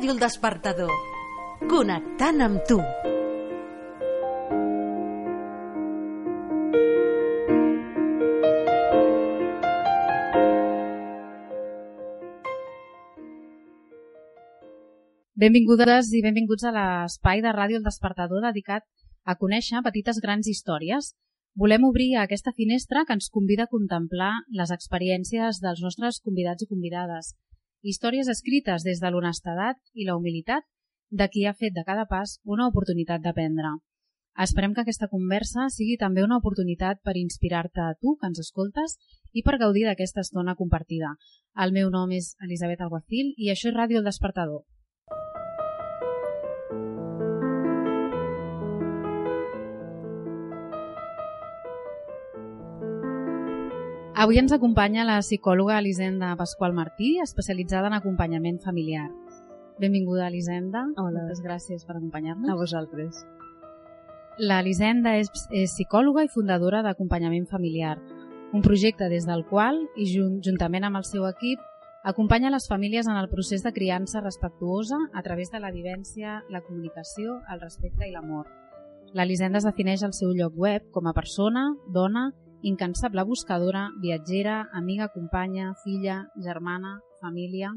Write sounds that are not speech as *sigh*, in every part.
Ràdio El Despertador. Connectant amb tu. Benvingudes i benvinguts a l'espai de Ràdio El Despertador dedicat a conèixer petites grans històries. Volem obrir aquesta finestra que ens convida a contemplar les experiències dels nostres convidats i convidades. Històries escrites des de l'honestedat i la humilitat de qui ha fet de cada pas una oportunitat d'aprendre. Esperem que aquesta conversa sigui també una oportunitat per inspirar-te a tu, que ens escoltes, i per gaudir d'aquesta estona compartida. El meu nom és Elisabet Alguacil i això és Ràdio El Despertador, Avui ens acompanya la psicòloga Elisenda Pasqual Martí, especialitzada en acompanyament familiar. Benvinguda, Elisenda. Hola. Moltes gràcies per acompanyar-nos. A vosaltres. L'Elisenda és, és psicòloga i fundadora d'Acompanyament Familiar, un projecte des del qual, i junt, juntament amb el seu equip, acompanya les famílies en el procés de criança respectuosa a través de la vivència, la comunicació, el respecte i l'amor. L'Elisenda es defineix al seu lloc web com a persona, dona incansable buscadora, viatgera, amiga, companya, filla, germana, família...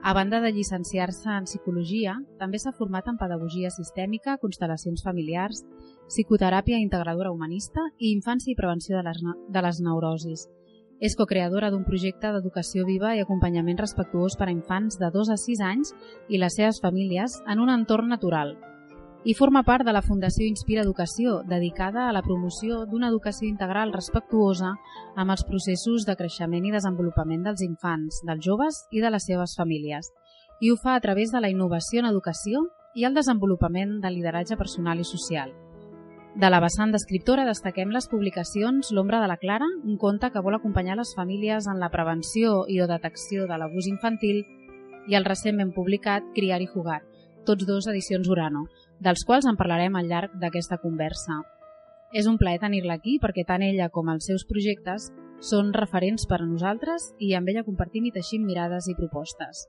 A banda de llicenciar-se en psicologia, també s'ha format en pedagogia sistèmica, constel·lacions familiars, psicoteràpia integradora humanista i infància i prevenció de les, de les neurosis. És co-creadora d'un projecte d'educació viva i acompanyament respectuós per a infants de 2 a 6 anys i les seves famílies en un entorn natural, i forma part de la Fundació Inspira Educació, dedicada a la promoció d'una educació integral respectuosa amb els processos de creixement i desenvolupament dels infants, dels joves i de les seves famílies. I ho fa a través de la innovació en educació i el desenvolupament del lideratge personal i social. De la vessant d'escriptora destaquem les publicacions L'ombra de la Clara, un conte que vol acompanyar les famílies en la prevenció i o detecció de l'abús infantil, i el recentment publicat Criar i Jugar, tots dos edicions Urano, dels quals en parlarem al llarg d'aquesta conversa. És un plaer tenir-la aquí perquè tant ella com els seus projectes són referents per a nosaltres i amb ella compartim i teixim mirades i propostes.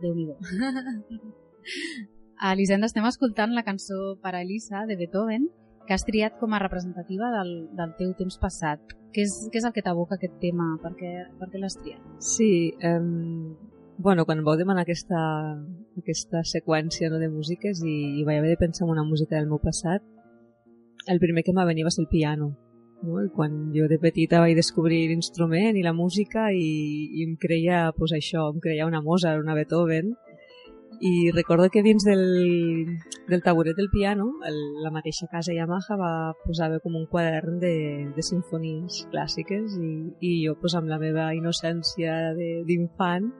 Déu-n'hi-do. *laughs* A Elisenda estem escoltant la cançó per a Elisa de Beethoven que has triat com a representativa del, del teu temps passat. Què és, què és el que t'aboca aquest tema? Per què, per què l'has triat? Sí, um, bueno, quan vau demanar aquesta, aquesta seqüència no, de músiques i, i vaig haver de pensar en una música del meu passat, el primer que m'ha venir va ser el piano. No? I quan jo de petita vaig descobrir l'instrument i la música i, i em creia pues, això, em creia una Mozart, una Beethoven, i recordo que dins del, del taburet del piano el, la mateixa casa Yamaha va posar com un quadern de, de sinfonies clàssiques i, i jo pues, amb la meva innocència d'infant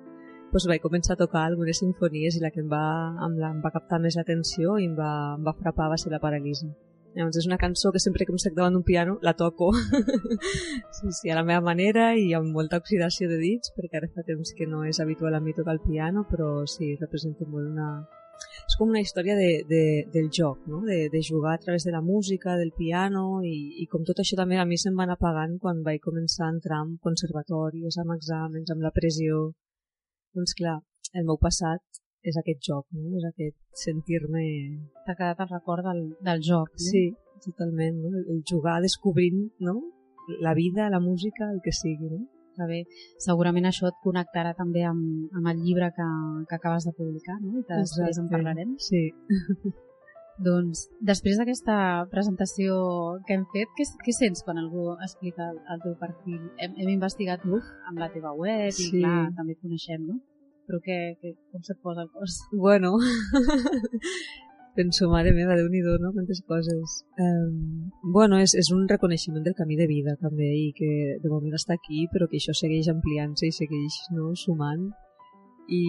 pues, vaig començar a tocar algunes sinfonies i la que em va, em, la, em va captar més l'atenció i em va, em va frapar va ser la Paralisi. Llavors és una cançó que sempre que em sec davant d'un piano la toco *laughs* sí, sí, a la meva manera i amb molta oxidació de dits perquè ara fa temps que no és habitual a mi tocar el piano però sí, representa molt una... És com una història de, de, del joc, no? de, de jugar a través de la música, del piano i, i com tot això també a mi se'm van apagant quan vaig començar a entrar en conservatoris, amb exàmens, amb la pressió doncs clar, el meu passat és aquest joc, no? és aquest sentir-me... T'ha quedat el record del, del joc, no? Sí, totalment, no? el jugar descobrint no? la vida, la música, el que sigui. No? Que bé, segurament això et connectarà també amb, amb el llibre que, que acabes de publicar, no? I que després en parlarem. Sí. *laughs* doncs, després d'aquesta presentació que hem fet, què, què sents quan algú explica el, el teu perfil? Hem, hem investigat Uf. amb la teva web sí. i clar, també et coneixem, no? Però què, què, com se't posa el cos? *laughs* Bueno, penso, mare meva, déu nhi no? Quantes coses. Um, bueno, és, és un reconeixement del camí de vida, també, i que de moment està aquí, però que això segueix ampliant-se i segueix no, sumant. I,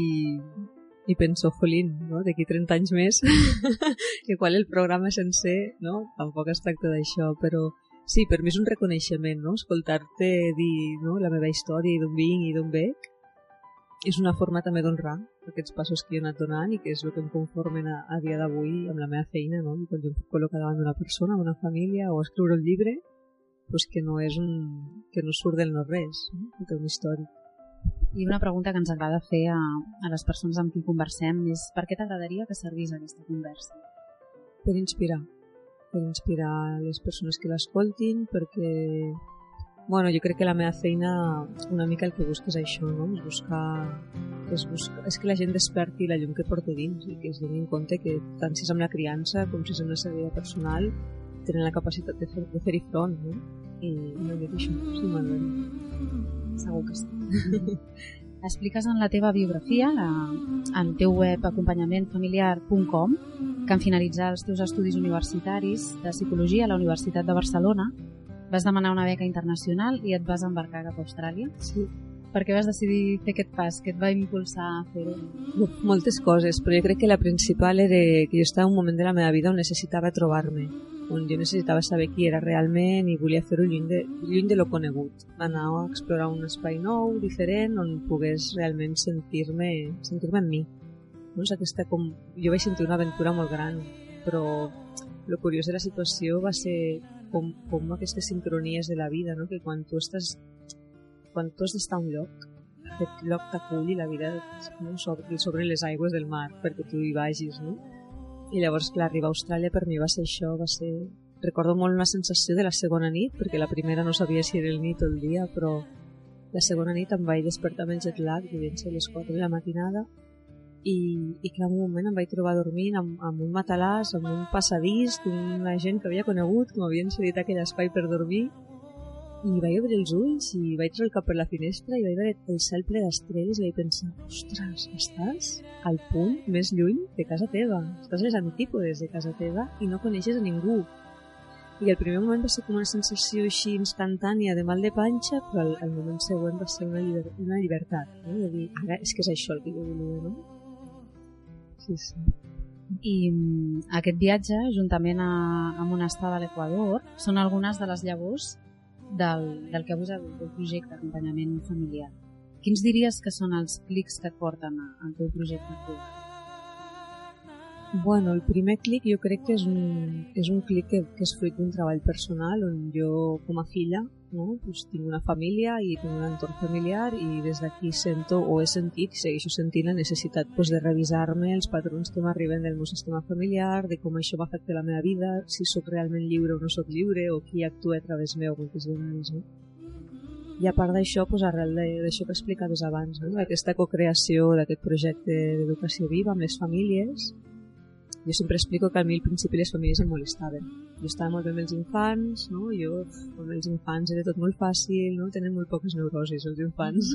i penso, jolín, no? d'aquí 30 anys més, *laughs* igual el programa sencer, no? tampoc es tracta d'això, però sí, per mi és un reconeixement, no? escoltar-te dir no? la meva història i d'on vinc i d'on bec, és una forma també d'honrar aquests passos que he anat donant i que és el que em conformen a, a dia d'avui amb la meva feina, no? I quan jo em puc col·locar davant d'una persona, d'una família o escriure un llibre, pues que no és un, que no surt del no res, no? que té una història. I una pregunta que ens agrada fer a, a les persones amb qui conversem és per què t'agradaria que servís aquesta conversa? Per inspirar. Per inspirar les persones que l'escoltin, perquè bueno, jo crec que la meva feina una mica el que busca és això, no? és buscar és, buscar, és que la gent desperti la llum que porta dins i que es doni en compte que tant si és amb la criança com si és amb la seva vida personal tenen la capacitat de fer-hi fer, de fer front no? i no dic això, sí m'agrada segur que sí *laughs* Expliques en la teva biografia, la, en teu web acompanyamentfamiliar.com, que en finalitzar els teus estudis universitaris de psicologia a la Universitat de Barcelona vas demanar una beca internacional i et vas embarcar cap a Austràlia. Sí. Per què vas decidir fer aquest pas? Què et va impulsar a fer-ho? Moltes coses, però jo crec que la principal era que jo estava en un moment de la meva vida on necessitava trobar-me, on jo necessitava saber qui era realment i volia fer-ho lluny, de, lluny de lo conegut. Anar a explorar un espai nou, diferent, on pogués realment sentir-me sentir, en mi. No? És aquesta com... Jo vaig sentir una aventura molt gran, però el curiós de la situació va ser com, com aquestes sincronies de la vida, no? que quan tu estàs quan tu has d'estar a un lloc aquest lloc t'acull i la vida no? sobre, sobre les aigües del mar perquè tu hi vagis no? i llavors clar, arribar a Austràlia per mi va ser això va ser... recordo molt una sensació de la segona nit perquè la primera no sabia si era el nit o el dia però la segona nit em vaig despertar amb el jet lag devien ser les 4 de la matinada i, i en un moment em vaig trobar dormint amb, amb un matalàs, amb un passadís d'una gent que havia conegut, que m'havien cedit aquell espai per dormir i vaig obrir els ulls i vaig treure el cap per la finestra i vaig veure el cel ple d'estrelles i vaig pensar, ostres, estàs al punt més lluny de casa teva, estàs a les antípodes de casa teva i no coneixes a ningú. I el primer moment va ser com una sensació així instantània de mal de panxa, però el, el moment següent va ser una, lliber, una llibertat, no? de dir, ara és que és això el que jo volia, no? Sí, sí. I mm, aquest viatge, juntament a, amb una estada a l'Equador, són algunes de les llavors del, del que avui el projecte d'acompanyament familiar. Quins diries que són els clics que et porten al teu projecte actual? Bueno, el primer clic jo crec que és un, és un clic que, que és fruit d'un treball personal on jo com a filla no? pues tinc una família i tinc un entorn familiar i des d'aquí sento o he sentit i segueixo sentint la necessitat pues, de revisar-me els patrons que m'arriben del meu sistema familiar, de com això m'afecta la meva vida, si sóc realment lliure o no sóc lliure o qui actua a través meu moltes vegades. No? I a part d'això, pues, arrel d'això que explicaves abans, no? aquesta cocreació d'aquest projecte d'educació viva amb les famílies, jo sempre explico que a mi al principi les famílies em molestaven. Jo estava molt bé amb els infants, no? jo amb els infants era tot molt fàcil, no? tenen molt poques neurosis els infants.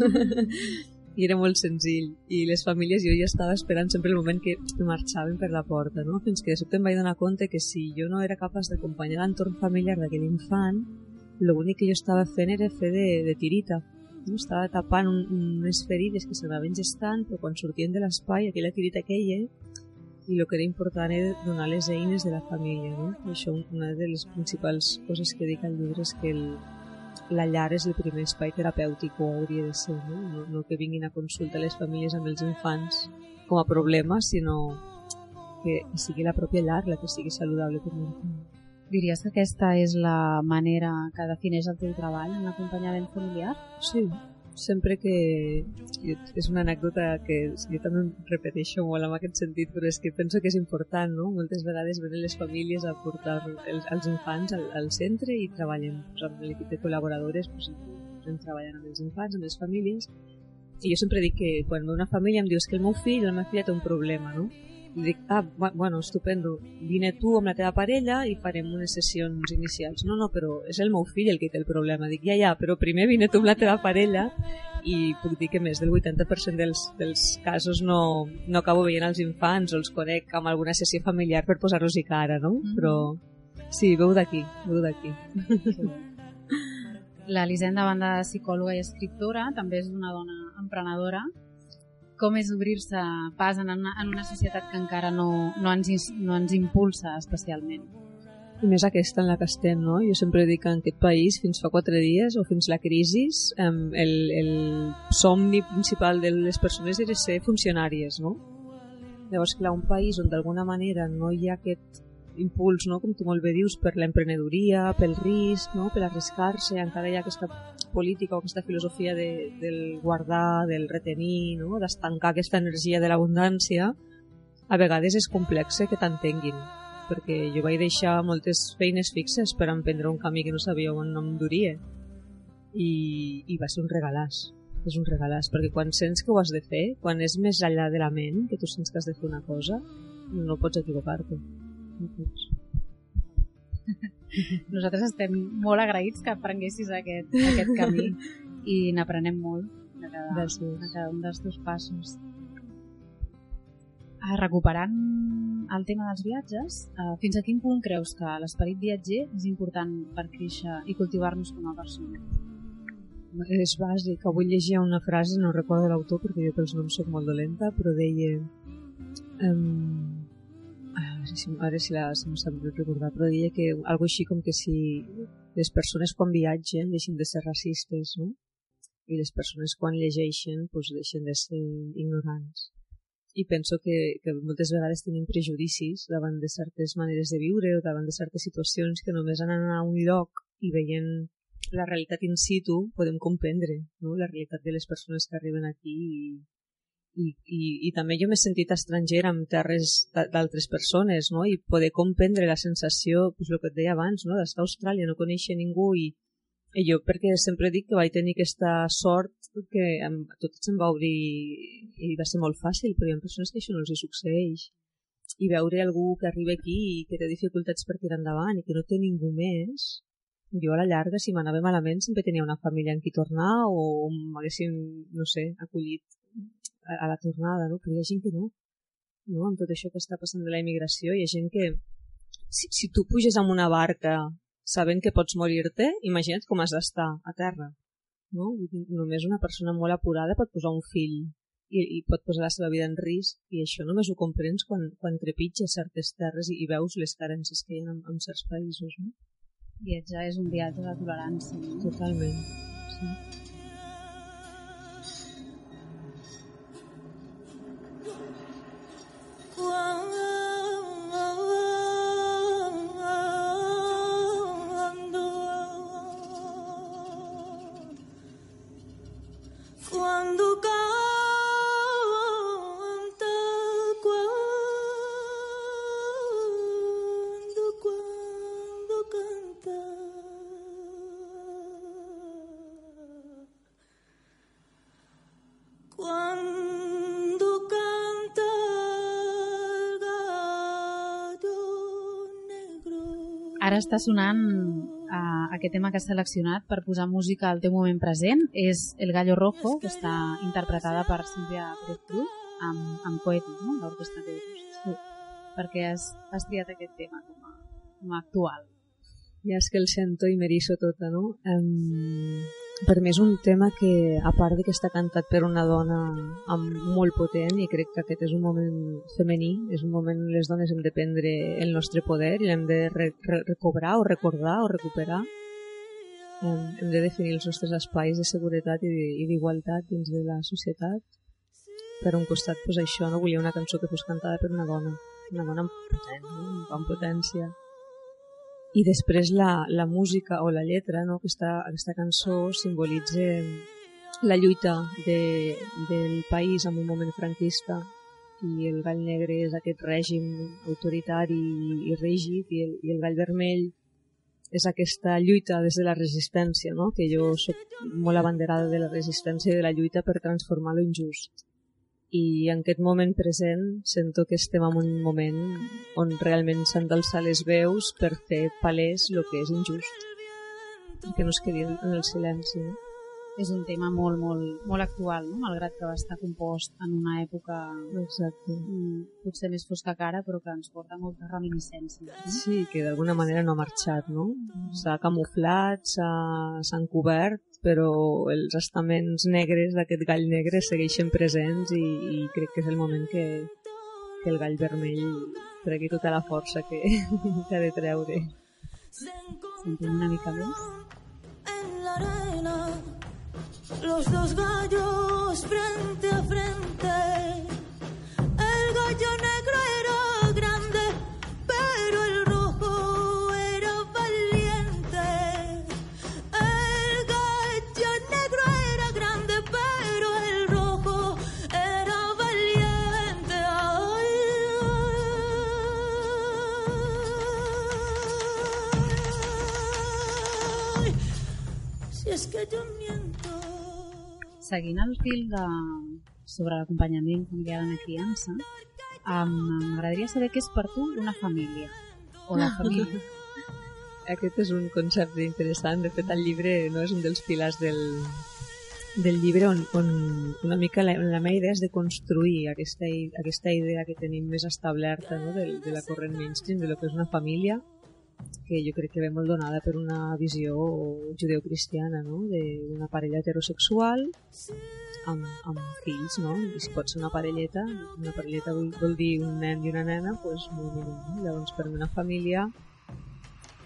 *laughs* I era molt senzill. I les famílies, jo ja estava esperant sempre el moment que marxaven per la porta, no? fins que de sobte em vaig donar compte que si jo no era capaç d'acompanyar l'entorn familiar d'aquell infant, l'únic que jo estava fent era fer de, de tirita. No? Estava tapant un, unes ferides que s'anaven gestant, però quan sortien de l'espai, aquella tirita aquella i el que era important era donar les eines de la família. No? I això una de les principals coses que dic al llibre és que el, la llar és el primer espai terapèutic o hauria de ser, no? no? no que vinguin a consultar les famílies amb els infants com a problema, sinó que sigui la pròpia llar la que sigui saludable per l'infant. Diries que aquesta és la manera que defineix el teu treball en l'acompanyament familiar? Sí, sempre que... És una anècdota que jo també em repeteixo molt en aquest sentit, però és que penso que és important, no? Moltes vegades venen les famílies a portar els, els infants al, al centre i treballen pues, amb l'equip de col·laboradores, anem treballant amb els infants, amb les famílies, i jo sempre dic que quan una família em dius que el meu fill o la meva filla té un problema, no? I dic, ah, bueno, estupendo, vine tu amb la teva parella i farem unes sessions inicials. No, no, però és el meu fill el que té el problema. Dic, ja, ja, però primer vine tu amb la teva parella i puc dir que més del 80% dels, dels casos no, no acabo veient els infants o els conec amb alguna sessió familiar per posar-los-hi cara, no? Mm -hmm. Però sí, veu d'aquí, veu d'aquí. *laughs* La banda de psicòloga i escriptora, també és una dona emprenedora com és obrir-se pas en una, en una societat que encara no, no, ens, no ens impulsa especialment. I més aquesta en la que estem, no? Jo sempre dic que en aquest país, fins fa quatre dies o fins la crisi, el, el somni principal de les persones era ser funcionàries, no? Llavors, clar, un país on d'alguna manera no hi ha aquest impuls, no? com tu molt bé dius, per l'emprenedoria, pel risc, no? per arriscar-se, encara hi ha aquesta política o aquesta filosofia de, del guardar, del retenir, no? d'estancar aquesta energia de l'abundància, a vegades és complex que t'entenguin, perquè jo vaig deixar moltes feines fixes per emprendre un camí que no sabia on em duria i, i va ser un regalàs és un regalàs, perquè quan sents que ho has de fer, quan és més enllà de la ment, que tu sents que has de fer una cosa, no pots equivocar-te. No pots. *laughs* Nosaltres estem molt agraïts que aprenguessis aquest, aquest camí i n'aprenem molt de cada, de cada un dels teus passos. Ah, recuperant el tema dels viatges, eh, fins a quin punt creus que l'esperit viatger és important per créixer i cultivar-nos com a persona? És bàsic. Avui llegia una frase, no recordo l'autor perquè jo pels noms soc molt dolenta, però deia... Um, ara si, ara si, la, si no sap recordar, però deia que algo així com que si les persones quan viatgen deixen de ser racistes, no? I les persones quan llegeixen doncs deixen de ser ignorants. I penso que, que moltes vegades tenim prejudicis davant de certes maneres de viure o davant de certes situacions que només anant a un lloc i veient la realitat in situ podem comprendre no? la realitat de les persones que arriben aquí i, i, i, i també jo m'he sentit estranger amb terres d'altres persones no? i poder comprendre la sensació, pues, el que et deia abans, no? d'estar a Austràlia, no conèixer ningú i, i jo perquè sempre dic que vaig tenir aquesta sort que em, tot se'm va obrir i va ser molt fàcil, però hi ha persones que això no els hi succeeix i veure algú que arriba aquí i que té dificultats per tirar endavant i que no té ningú més jo a la llarga, si m'anava malament, sempre tenia una família en qui tornar o m'haguessin, no sé, acollit a, la tornada, no? Però hi ha gent que no. no. Amb tot això que està passant de la immigració, hi ha gent que... Si, si tu puges amb una barca sabent que pots morir-te, imagina't com has d'estar a terra. No? Només una persona molt apurada pot posar un fill i, i pot posar la seva vida en risc i això només ho comprens quan, quan trepitges certes terres i, i veus les carències que hi ha en, en certs països. No? Viatjar és un viatge de tolerància. No? Totalment. Sí. Està sonant uh, aquest tema que has seleccionat per posar música al teu moment present. És El Gallo Rojo, que està interpretada per Pérez Cruz amb, amb Coetus, no? l'orquestra Coetus. Sí. Perquè has, has triat aquest tema com a, com a actual. Ja és que el sento i m'eriço tota, no? Um, per mi és un tema que, a part de que està cantat per una dona amb molt potent, i crec que aquest és un moment femení, és un moment on les dones hem de prendre el nostre poder i l'hem de re re recobrar o recordar o recuperar. Um, hem de definir els nostres espais de seguretat i d'igualtat dins de la societat. Per un costat, pues, això, no volia una cançó que fos cantada per una dona, una dona amb, potent, no? amb potència, i després la, la música o la lletra, no? aquesta, aquesta cançó simbolitza la lluita de, del país en un moment franquista i el gall negre és aquest règim autoritari i rígid i el, i el gall vermell és aquesta lluita des de la resistència, no? que jo sóc molt abanderada de la resistència i de la lluita per transformar lo injust i en aquest moment present sento que estem en un moment on realment s'han d'alçar les veus per fer palès el que és injust que no es quedi en el silenci no? És un tema molt, molt, molt actual, no? malgrat que va estar compost en una època Exacte. mm, potser més fosca cara, però que ens porta molta reminiscència. No? Sí, que d'alguna manera no ha marxat, no? S'ha camuflat, s'ha encobert, però els estaments negres d'aquest gall negre segueixen presents i, i crec que és el moment que, que el gall vermell tregui tota la força que, *laughs* que ha de treure. Sentim una mica més? en la arena, los dos gallos frente a frente. Seguint el fil de... sobre l'acompanyament familiar en la criança, m'agradaria saber què és per tu una família o la família. *laughs* Aquest és un concepte interessant. De fet, el llibre no és un dels pilars del, del llibre on, on una mica la, la meva idea és de construir aquesta, aquesta idea que tenim més establerta no? de, de la corrent mainstream, de lo que és una família, que jo crec que ve molt donada per una visió judeocristiana, no? d'una parella heterosexual amb, amb fills, no? I si pot ser una parelleta, una parelleta vol, vol dir un nen i una nena, doncs molt mínim. No? Llavors, per una família,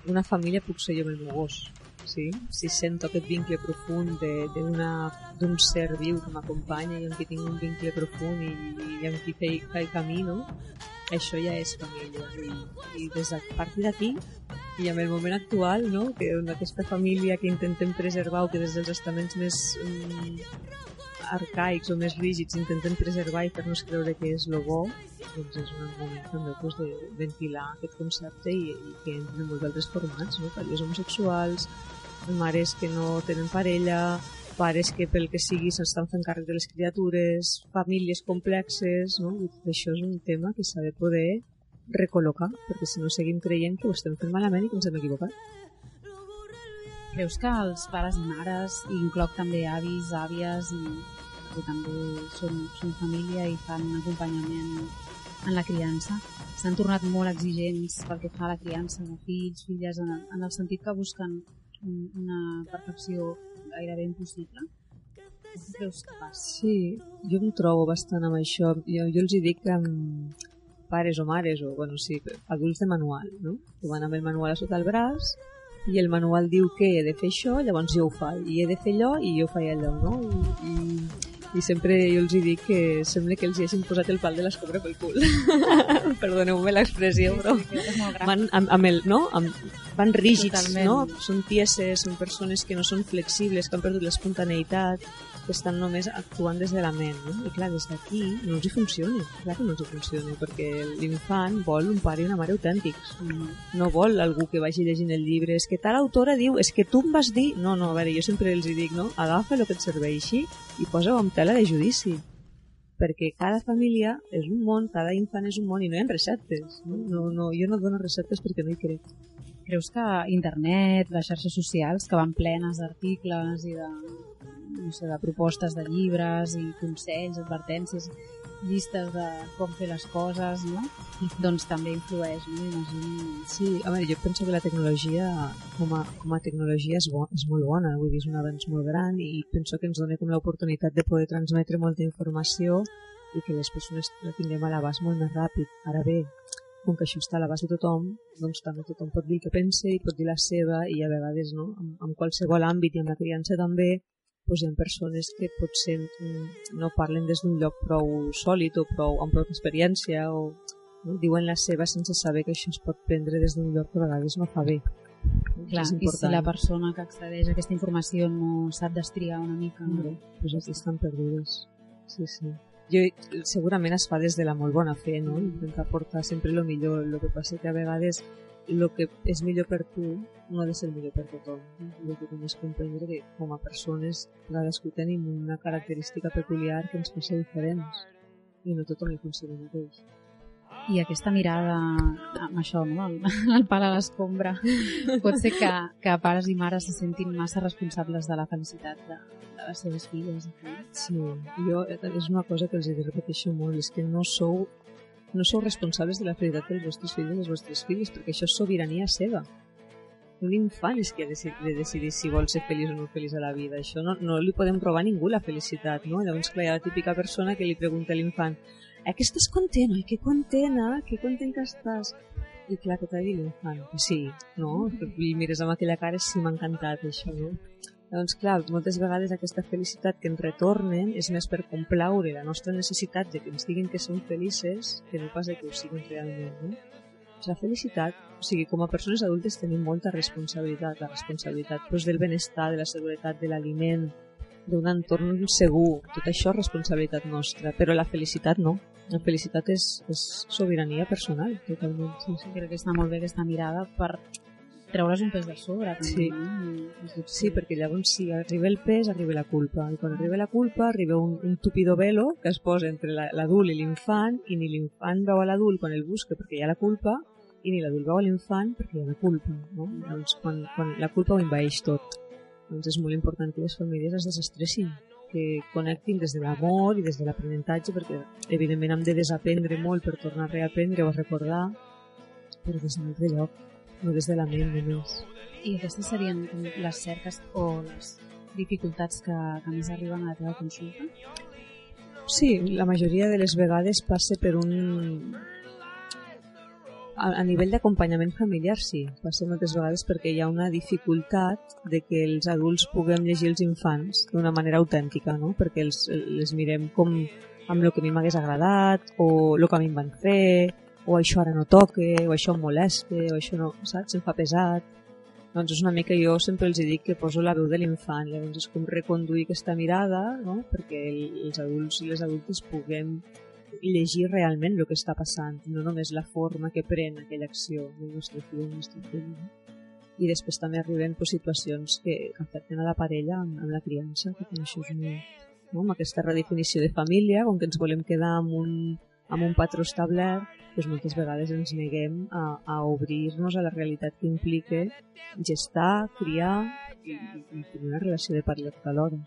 una família puc ser jo amb el meu gos, sí? Si sento aquest vincle profund d'un ser viu que m'acompanya i amb qui tinc un vincle profund i, i amb qui faig camí, no? Això ja és família. I, i des de partir d'aquí i en el moment actual, no? que en aquesta família que intentem preservar o que des dels estaments més mm, arcaics o més rígids intentem preservar i fer-nos creure que és lo bo, doncs és un moment també pues, de ventilar aquest concepte i, i que entren en molts altres formats, no? parelles homosexuals, mares que no tenen parella, pares que pel que sigui s'estan fent càrrec de les criatures, famílies complexes, no? I tot això és un tema que s'ha de poder recol·locar, perquè si no seguim creient que ho estem fent malament i que ens hem equivocat. Creus que els pares i mares, i incloc també avis, àvies, i que també són, són família i fan acompanyament en la criança, s'han tornat molt exigents pel que fa a la criança de fills, filles, en en el sentit que busquen un, una perfecció gairebé impossible? Creus que passa? Sí, jo em trobo bastant amb això. Jo, jo els hi dic que amb pares o mares, o bueno, sí, adults de manual, no? que van amb el manual a sota el braç i el manual diu que he de fer això, llavors jo ho faig, i he de fer allò i jo faig allò, no? I, i, i sempre jo els hi dic que sembla que els hi hagin posat el pal de l'escobre pel cul. *laughs* Perdoneu-me l'expressió, però gran. van amb, amb el, no? Amb, van rígids, Totalment. no? Són tieses, són persones que no són flexibles, que han perdut l'espontaneïtat, que estan només actuant des de la ment, no? I clar, des d'aquí no els hi funciona, clar que no els hi funciona, perquè l'infant vol un pare i una mare autèntics, no vol algú que vagi llegint el llibre, és que tal autora diu, és que tu em vas dir... No, no, a veure, jo sempre els hi dic, no? Agafa el que et serveixi i posa-ho amb tela de judici perquè cada família és un món, cada infant és un món i no hi ha receptes. No? No, no, jo no dono receptes perquè no hi crec. Creus que internet, les xarxes socials, que van plenes d'articles i de, no sé, de propostes de llibres i consells, advertències, llistes de com fer les coses, no? Doncs també influeix, no? Imagino. Sí, a veure, jo penso que la tecnologia com a, com a tecnologia és, bo, és molt bona, vull dir, és un avanç molt gran i penso que ens dona com l'oportunitat de poder transmetre molta informació i que les persones la tinguem a l'abast molt més ràpid. Ara bé, com que això està a l'abast de tothom, doncs també tothom pot dir el que pensa i pot dir la seva i a vegades no, en, en qualsevol àmbit i en la criança també doncs hi ha persones que potser mm, no parlen des d'un lloc prou sòlid o prou, amb prou experiència o no? diuen la seva sense saber que això es pot prendre des d'un lloc que a vegades no fa bé. Clar, i si la persona que accedeix a aquesta informació no sap destriar una mica, no? Hombre, pues aquí estan perdudes. Sí, sí. Jo, segurament es fa des de la molt bona fe, no? Intentar portar sempre el millor. El que passa que a vegades el que és millor per tu no ha de ser millor per tothom. El que hem de comprendre que com a persones cadascú tenim una característica peculiar que ens ser diferents i no tothom li funciona mateix. I aquesta mirada amb això, no? *laughs* El, pal a l'escombra. Pot ser que, que pares i mares se sentin massa responsables de la felicitat de, de les seves filles. Sí, jo és una cosa que els repeteixo molt, és que no sou no sou responsables de la felicitat dels vostres fills i les vostres filles, perquè això és sobirania seva. Un infant és qui ha de de decidir si vol ser feliç o no feliç a la vida. Això no, no li podem provar a ningú la felicitat, no? Llavors, clar, hi ha la típica persona que li pregunta a l'infant que estàs content? Ai, que contenta, que content que estàs. I clar, que t'ha dit l'infant? Que sí, no? I mires amb aquella cara, sí, m'ha encantat això, no? Doncs clar, moltes vegades aquesta felicitat que ens retornen és més per complaure la nostra necessitat de que ens diguin que som felices que no pas de que ho siguin realment. No? La felicitat, o sigui, com a persones adultes tenim molta responsabilitat, la responsabilitat doncs, del benestar, de la seguretat, de l'aliment, d'un entorn segur, tot això és responsabilitat nostra, però la felicitat no. La felicitat és, és sobirania personal, totalment. Sí, sí. Crec que està molt bé aquesta mirada per treure's un pes de sobre. també, Sí. no? Sí, perquè llavors si arriba el pes, arriba la culpa. I quan arriba la culpa, arriba un, un tupido velo que es posa entre la- l'adult i l'infant i ni l'infant veu a l'adult quan el busca perquè hi ha la culpa i ni l'adult veu a l'infant perquè hi ha la culpa. No? Llavors, quan, quan la culpa ho envaeix tot. Doncs és molt important que les famílies es desestressin, que connectin des de l'amor i des de l'aprenentatge, perquè evidentment hem de desaprendre molt per tornar a reaprendre o a recordar, però des d'un altre lloc, no des de la ment només. I aquestes serien les cerques o les dificultats que, que més arriben a la teva consulta? Sí, la majoria de les vegades passa per un... A, a nivell d'acompanyament familiar, sí. Passa moltes vegades perquè hi ha una dificultat de que els adults puguem llegir els infants d'una manera autèntica, no? Perquè els, les mirem com amb el que a mi m'hagués agradat, o el que a mi em van fer, o això ara no toca, o això em molesta, o això no, saps? Em fa pesat. Doncs és una mica, jo sempre els dic que poso la veu de l'infant, llavors és com reconduir aquesta mirada, no? perquè el, els adults i les adultes puguem llegir realment el que està passant, no només la forma que pren aquella acció del nostre fill o el nostre fill. I després també arriben pues, situacions que, afecten a la parella amb, amb la criança, que això és molt, no? amb aquesta redefinició de família, com que ens volem quedar amb un, amb un patró establert, doncs moltes vegades ens neguem a, a obrir-nos a la realitat que implica gestar, criar i, i tenir una relació de parella tota l'hora.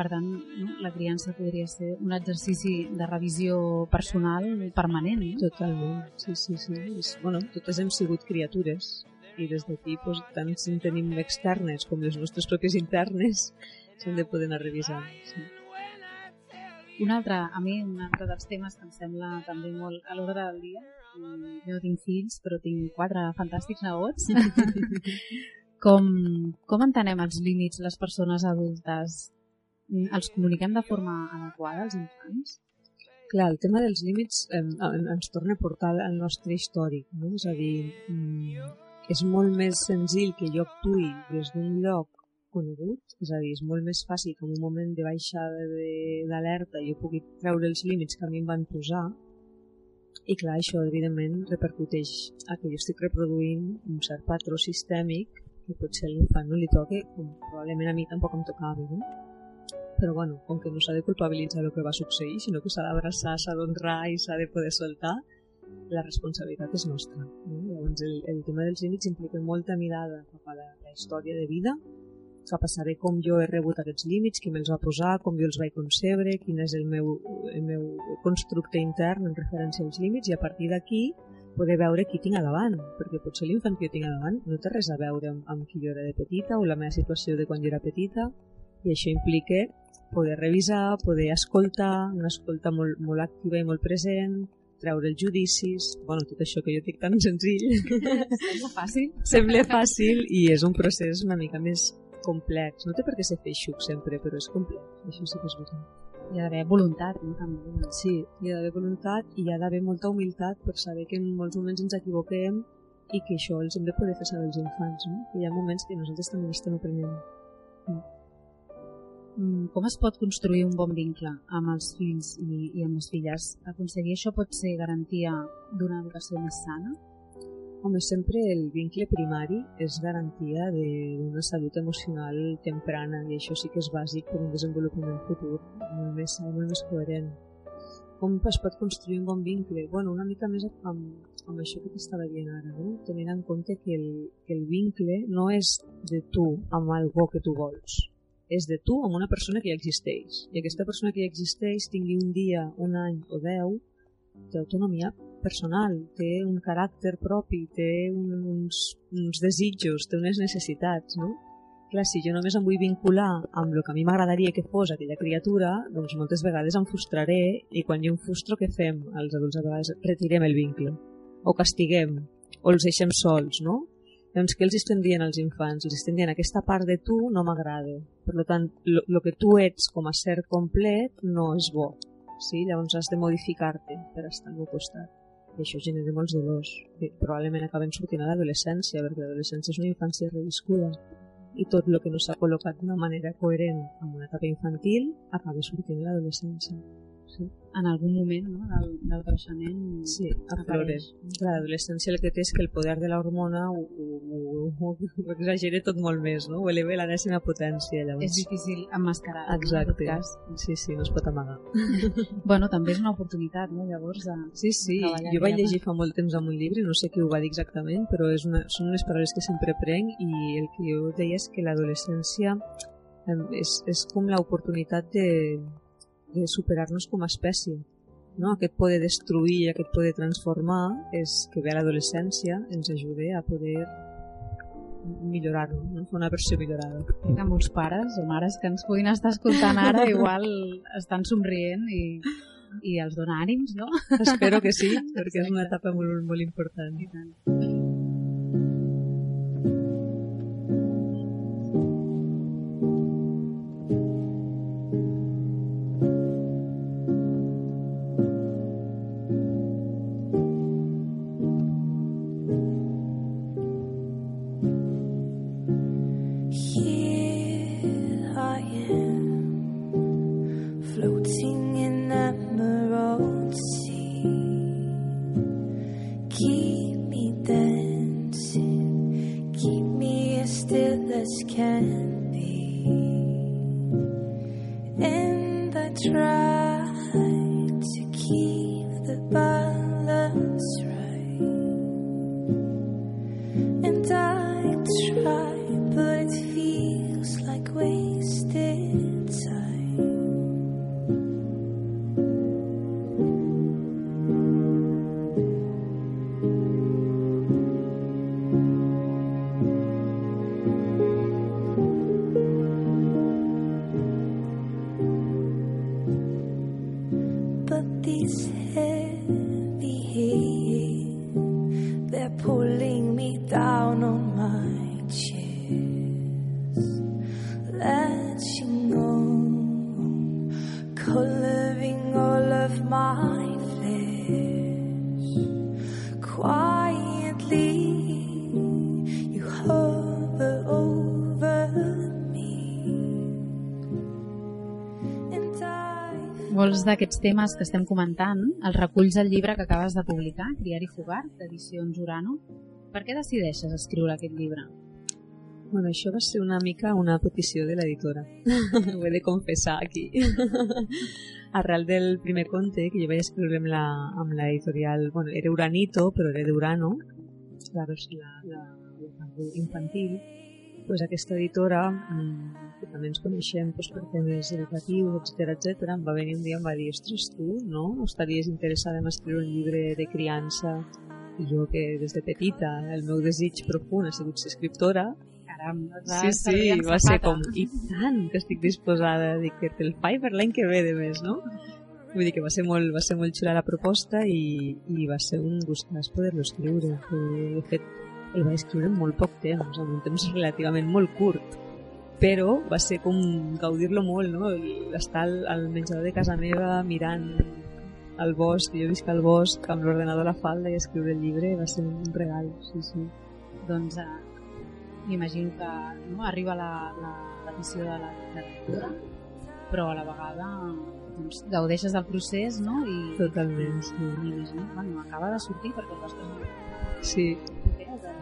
Per tant, no? la criança podria ser un exercici de revisió personal permanent. No? Totalment, sí, sí, sí. És, bueno, totes hem sigut criatures i des d'aquí, doncs, tant si en tenim externes com les nostres pròpies internes, s'han de poder anar revisant. Sí. Un altre, a mi, un altre dels temes que em sembla també molt a l'hora del dia, mm, jo no tinc fills, però tinc quatre fantàstics nebots, *laughs* com, com entenem els límits les persones adultes? Mm, Els comuniquem de forma adequada als infants? Clar, el tema dels límits eh, ens torna a portar al nostre històric, no? És a dir, mm, és molt més senzill que jo actuï des d'un lloc conegut, és a dir, és molt més fàcil que en un moment de baixada d'alerta jo pugui treure els límits que a mi em van posar i clar, això evidentment repercuteix a que jo estic reproduint un cert patró sistèmic que potser a l'infant no li toca, com probablement a mi tampoc em tocava, no? Però bueno, com que no s'ha de culpabilitzar el que va succeir, sinó que s'ha d'abraçar, s'ha d'honrar i s'ha de poder soltar, la responsabilitat és nostra. No? Llavors el, el tema dels límits implica molta mirada cap a la, la història de vida, cap a saber com jo he rebut aquests límits, qui me'ls va posar, com jo els vaig concebre, quin és el meu, el meu constructe intern en referència als límits i a partir d'aquí poder veure qui tinc a davant, perquè potser l'infant que jo tinc a davant no té res a veure amb, amb qui jo era de petita o la meva situació de quan jo era petita i això implica poder revisar, poder escoltar, una escolta molt, molt activa i molt present, treure els judicis, bueno, tot això que jo dic tan senzill, Sembla fàcil? sembla fàcil i és un procés una mica més complex. No té per què ser feixuc sempre, però és complex, això sí que és veritat. Hi ha d'haver voluntat, no? També. Sí, hi ha d'haver voluntat i hi ha d'haver molta humilitat per saber que en molts moments ens equivoquem i que això els hem de poder fer saber als infants, no? que hi ha moments que nosaltres també estem aprenent. Com es pot construir un bon vincle amb els fills i, i amb les filles? Aconseguir això pot ser garantia d'una educació més sana? Home, sempre el vincle primari és garantia d'una salut emocional temprana i això sí que és bàsic per un desenvolupament futur molt més molt més coherent. Com es pot construir un bon vincle? Bueno, una mica més amb, amb això que t'estava dient ara, no? tenint en compte que el, que el vincle no és de tu amb algú que tu vols, és de tu amb una persona que ja existeix. I aquesta persona que ja existeix tingui un dia, un any o deu, té autonomia personal, té un caràcter propi, té un, uns, uns desitjos, té unes necessitats, no? Clar, si jo només em vull vincular amb el que a mi m'agradaria que fos aquella criatura, doncs moltes vegades em frustraré i quan jo em frustro, què fem? Els adults a vegades retirem el vincle, o castiguem, o els deixem sols, no? Doncs què els estem dient als infants? Els estem dient aquesta part de tu no m'agrada. Per tant, el que tu ets com a ser complet no és bo. Sí? Llavors has de modificar-te per estar al meu costat. I això genera molts dolors. que probablement acaben sortint a l'adolescència, perquè l'adolescència és una infància reviscuda. I tot el que no s'ha col·locat d'una manera coherent en una etapa infantil acaba sortint a l'adolescència. Sí. en algun moment no? del, del creixement Sí. Clar, L'adolescència el que té és que el poder de l'hormona ho, ho, ho, ho, ho exagera tot molt més, no? Ho eleva a l'enèsima potència, llavors. És difícil emmascarar. Exacte. En cas. Sí, sí, no es pot amagar. *laughs* Bueno, també és una oportunitat, no? Llavors, de... Sí, sí, treballar jo vaig llegir fa molt temps en un llibre, no sé qui ho va dir exactament, però és una, són unes paraules que sempre prenc i el que jo deia és que l'adolescència és, és com l'oportunitat de, de superar-nos com a espècie. No? Aquest poder destruir, aquest poder transformar, és que ve a l'adolescència ens ajuda a poder millorar-nos, no? fer una versió millorada. Crec que molts pares o mares que ens puguin estar escoltant ara igual estan somrient i, i els dona ànims, no? Espero que sí, *laughs* perquè és una etapa molt, molt important. I tant. Still as can be. And I try Molts d'aquests temes que estem comentant els reculls al llibre que acabes de publicar, Criar i Fugar, d'edicions Urano. Per què decideixes escriure aquest llibre? Bueno, això va ser una mica una petició de l'editora. *laughs* Ho he de confessar aquí. *laughs* Arrel del primer conte que jo vaig escriure amb la, amb l'editorial, bueno, era Uranito, però era d'Urano, claro, la, la, la infantil, pues aquesta editora, mm, també ens coneixem pues, per temes educatius, etc etc, em va venir un dia i em va dir, ostres, tu, no? Estaries interessada en escriure un llibre de criança? I jo que des de petita el meu desig profund ha sigut ser escriptora, Caram, Sí, sí, va ser com, i tant que estic disposada, dic que te'l faig per l'any que ve de més, no? Vull dir que va ser molt, va ser molt xula la proposta i, i va ser un gustàs poder-lo escriure. De fet, el vaig escriure en molt poc temps, en un temps relativament molt curt, però va ser com gaudir-lo molt, no? El- Estar al, al menjador de casa meva mirant al bosc, jo visc al bosc, amb l'ordenador a la falda i escriure el llibre va ser un regal, sí, sí. Doncs eh, m'imagino que no, arriba la, la petició de la, lectura, però a la vegada doncs, gaudeixes del procés no? i, Totalment, sí. m'imagino, bueno, acaba de sortir perquè el presentar Sí,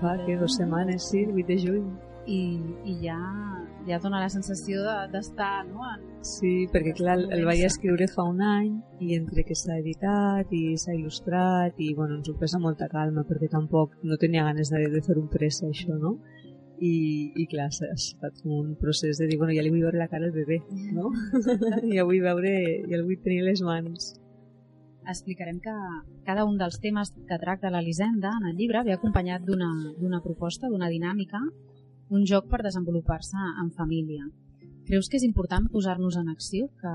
va, que dues setmanes, sí, el 8 de juny. i, i ja, ja dona la sensació de- d'estar no? en, Sí, perquè clar, el, el vaig escriure fa un any i entre que s'ha editat i s'ha il·lustrat i bueno, ens ho pres amb molta calma perquè tampoc no tenia ganes de, de fer un pressa això, no? I, i clar, ha estat un procés de dir, bueno, ja li vull veure la cara al bebè, no? *laughs* ja vull veure, ja el vull tenir les mans. explicarem que cada un dels temes que tracta l'Elisenda en el llibre ve acompanyat d'una proposta, d'una dinàmica, un joc per desenvolupar-se en família. Creus que és important posar-nos en acció? Que,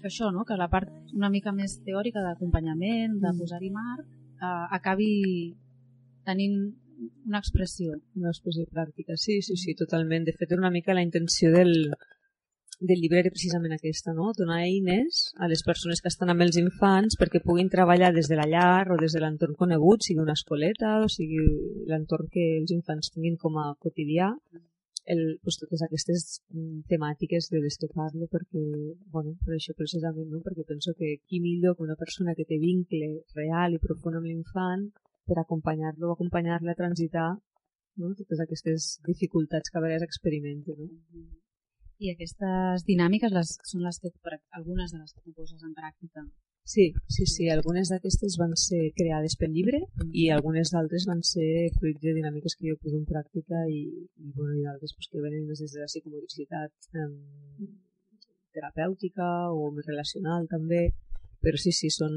que això, no? que la part una mica més teòrica d'acompanyament, de Mm. posar-hi marc, eh, acabi tenint una expressió. Una expressió pràctica, sí, sí, sí, totalment. De fet, una mica la intenció del, del llibre era precisament aquesta, no? donar eines a les persones que estan amb els infants perquè puguin treballar des de la llar o des de l'entorn conegut, sigui una escoleta o sigui l'entorn que els infants tinguin com a quotidià, el, pues, totes aquestes mm, temàtiques de les que parlo perquè, bueno, per això precisament, no? perquè penso que qui millor que una persona que té vincle real i profund amb l'infant per acompanyar-lo o acompanyar-la a transitar no? totes aquestes dificultats que a vegades experimenta. No? I aquestes dinàmiques les, són les que, per, algunes de les que tu poses en pràctica Sí, sí, sí. Algunes d'aquestes van ser creades pel llibre mm. i algunes d'altres van ser fruit de dinàmiques que jo poso en pràctica i, i, bueno, i d'altres pues, que venen més des de la psicomodicitat eh, terapèutica o més relacional també però sí, sí, són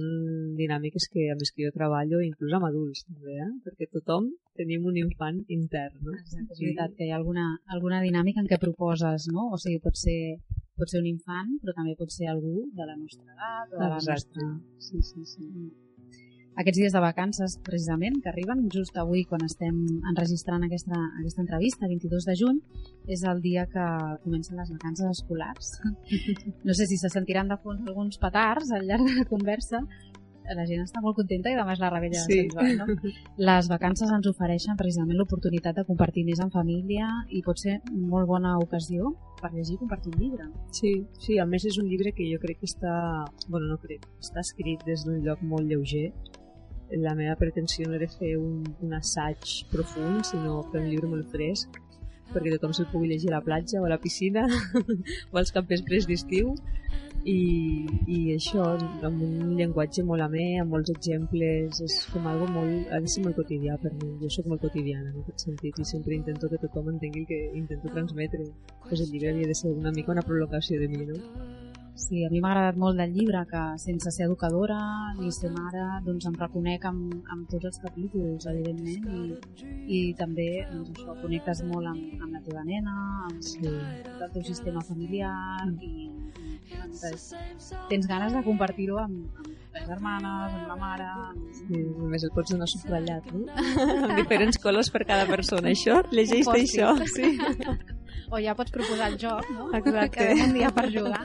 dinàmiques que a més que jo treballo inclús amb adults també, eh? perquè tothom tenim un infant intern. No? Exacte, és veritat que hi ha alguna, alguna dinàmica en què proposes, no? o sigui, pot ser pot ser un infant, però també pot ser algú de la nostra edat o de la nostra... Sí, sí, sí. Aquests dies de vacances, precisament, que arriben just avui quan estem enregistrant aquesta, aquesta entrevista, 22 de juny, és el dia que comencen les vacances escolars. *laughs* No sé si se sentiran de fons alguns petards al llarg de la conversa, la gent està molt contenta i demà és la rebella sí. de Sant Joan, no? Les vacances ens ofereixen precisament l'oportunitat de compartir més en família i pot ser molt bona ocasió per llegir i compartir un llibre. Sí, sí, a més és un llibre que jo crec que està, bueno, no crec, està escrit des d'un lloc molt lleuger. La meva pretensió no era fer un, un assaig profund, sinó fer un llibre molt fresc perquè tothom se'l pugui llegir a la platja o a la piscina *laughs* o als capvespres d'estiu i, i això amb un llenguatge molt amè, amb molts exemples és com algo molt, ha de ser molt quotidià per mi, jo sóc molt quotidiana en aquest sentit i sempre intento que tothom entengui el que intento transmetre pues el llibre havia de ser una mica una prolongació de mi no? Sí, a mi m'ha agradat molt del llibre que sense ser educadora ni ser mare doncs em reconec amb, amb tots els capítols evidentment i, i també doncs, això, connectes molt amb, amb la teva nena amb sí. el teu sistema familiar mm. i, i doncs, tens ganes de compartir-ho amb, amb les germanes, amb la mare. Sí, només el pots donar subratllat no? *laughs* amb diferents colors per cada persona això, llegeix això sí. o ja pots proposar el joc, no? Exacte. Quedem un dia per jugar.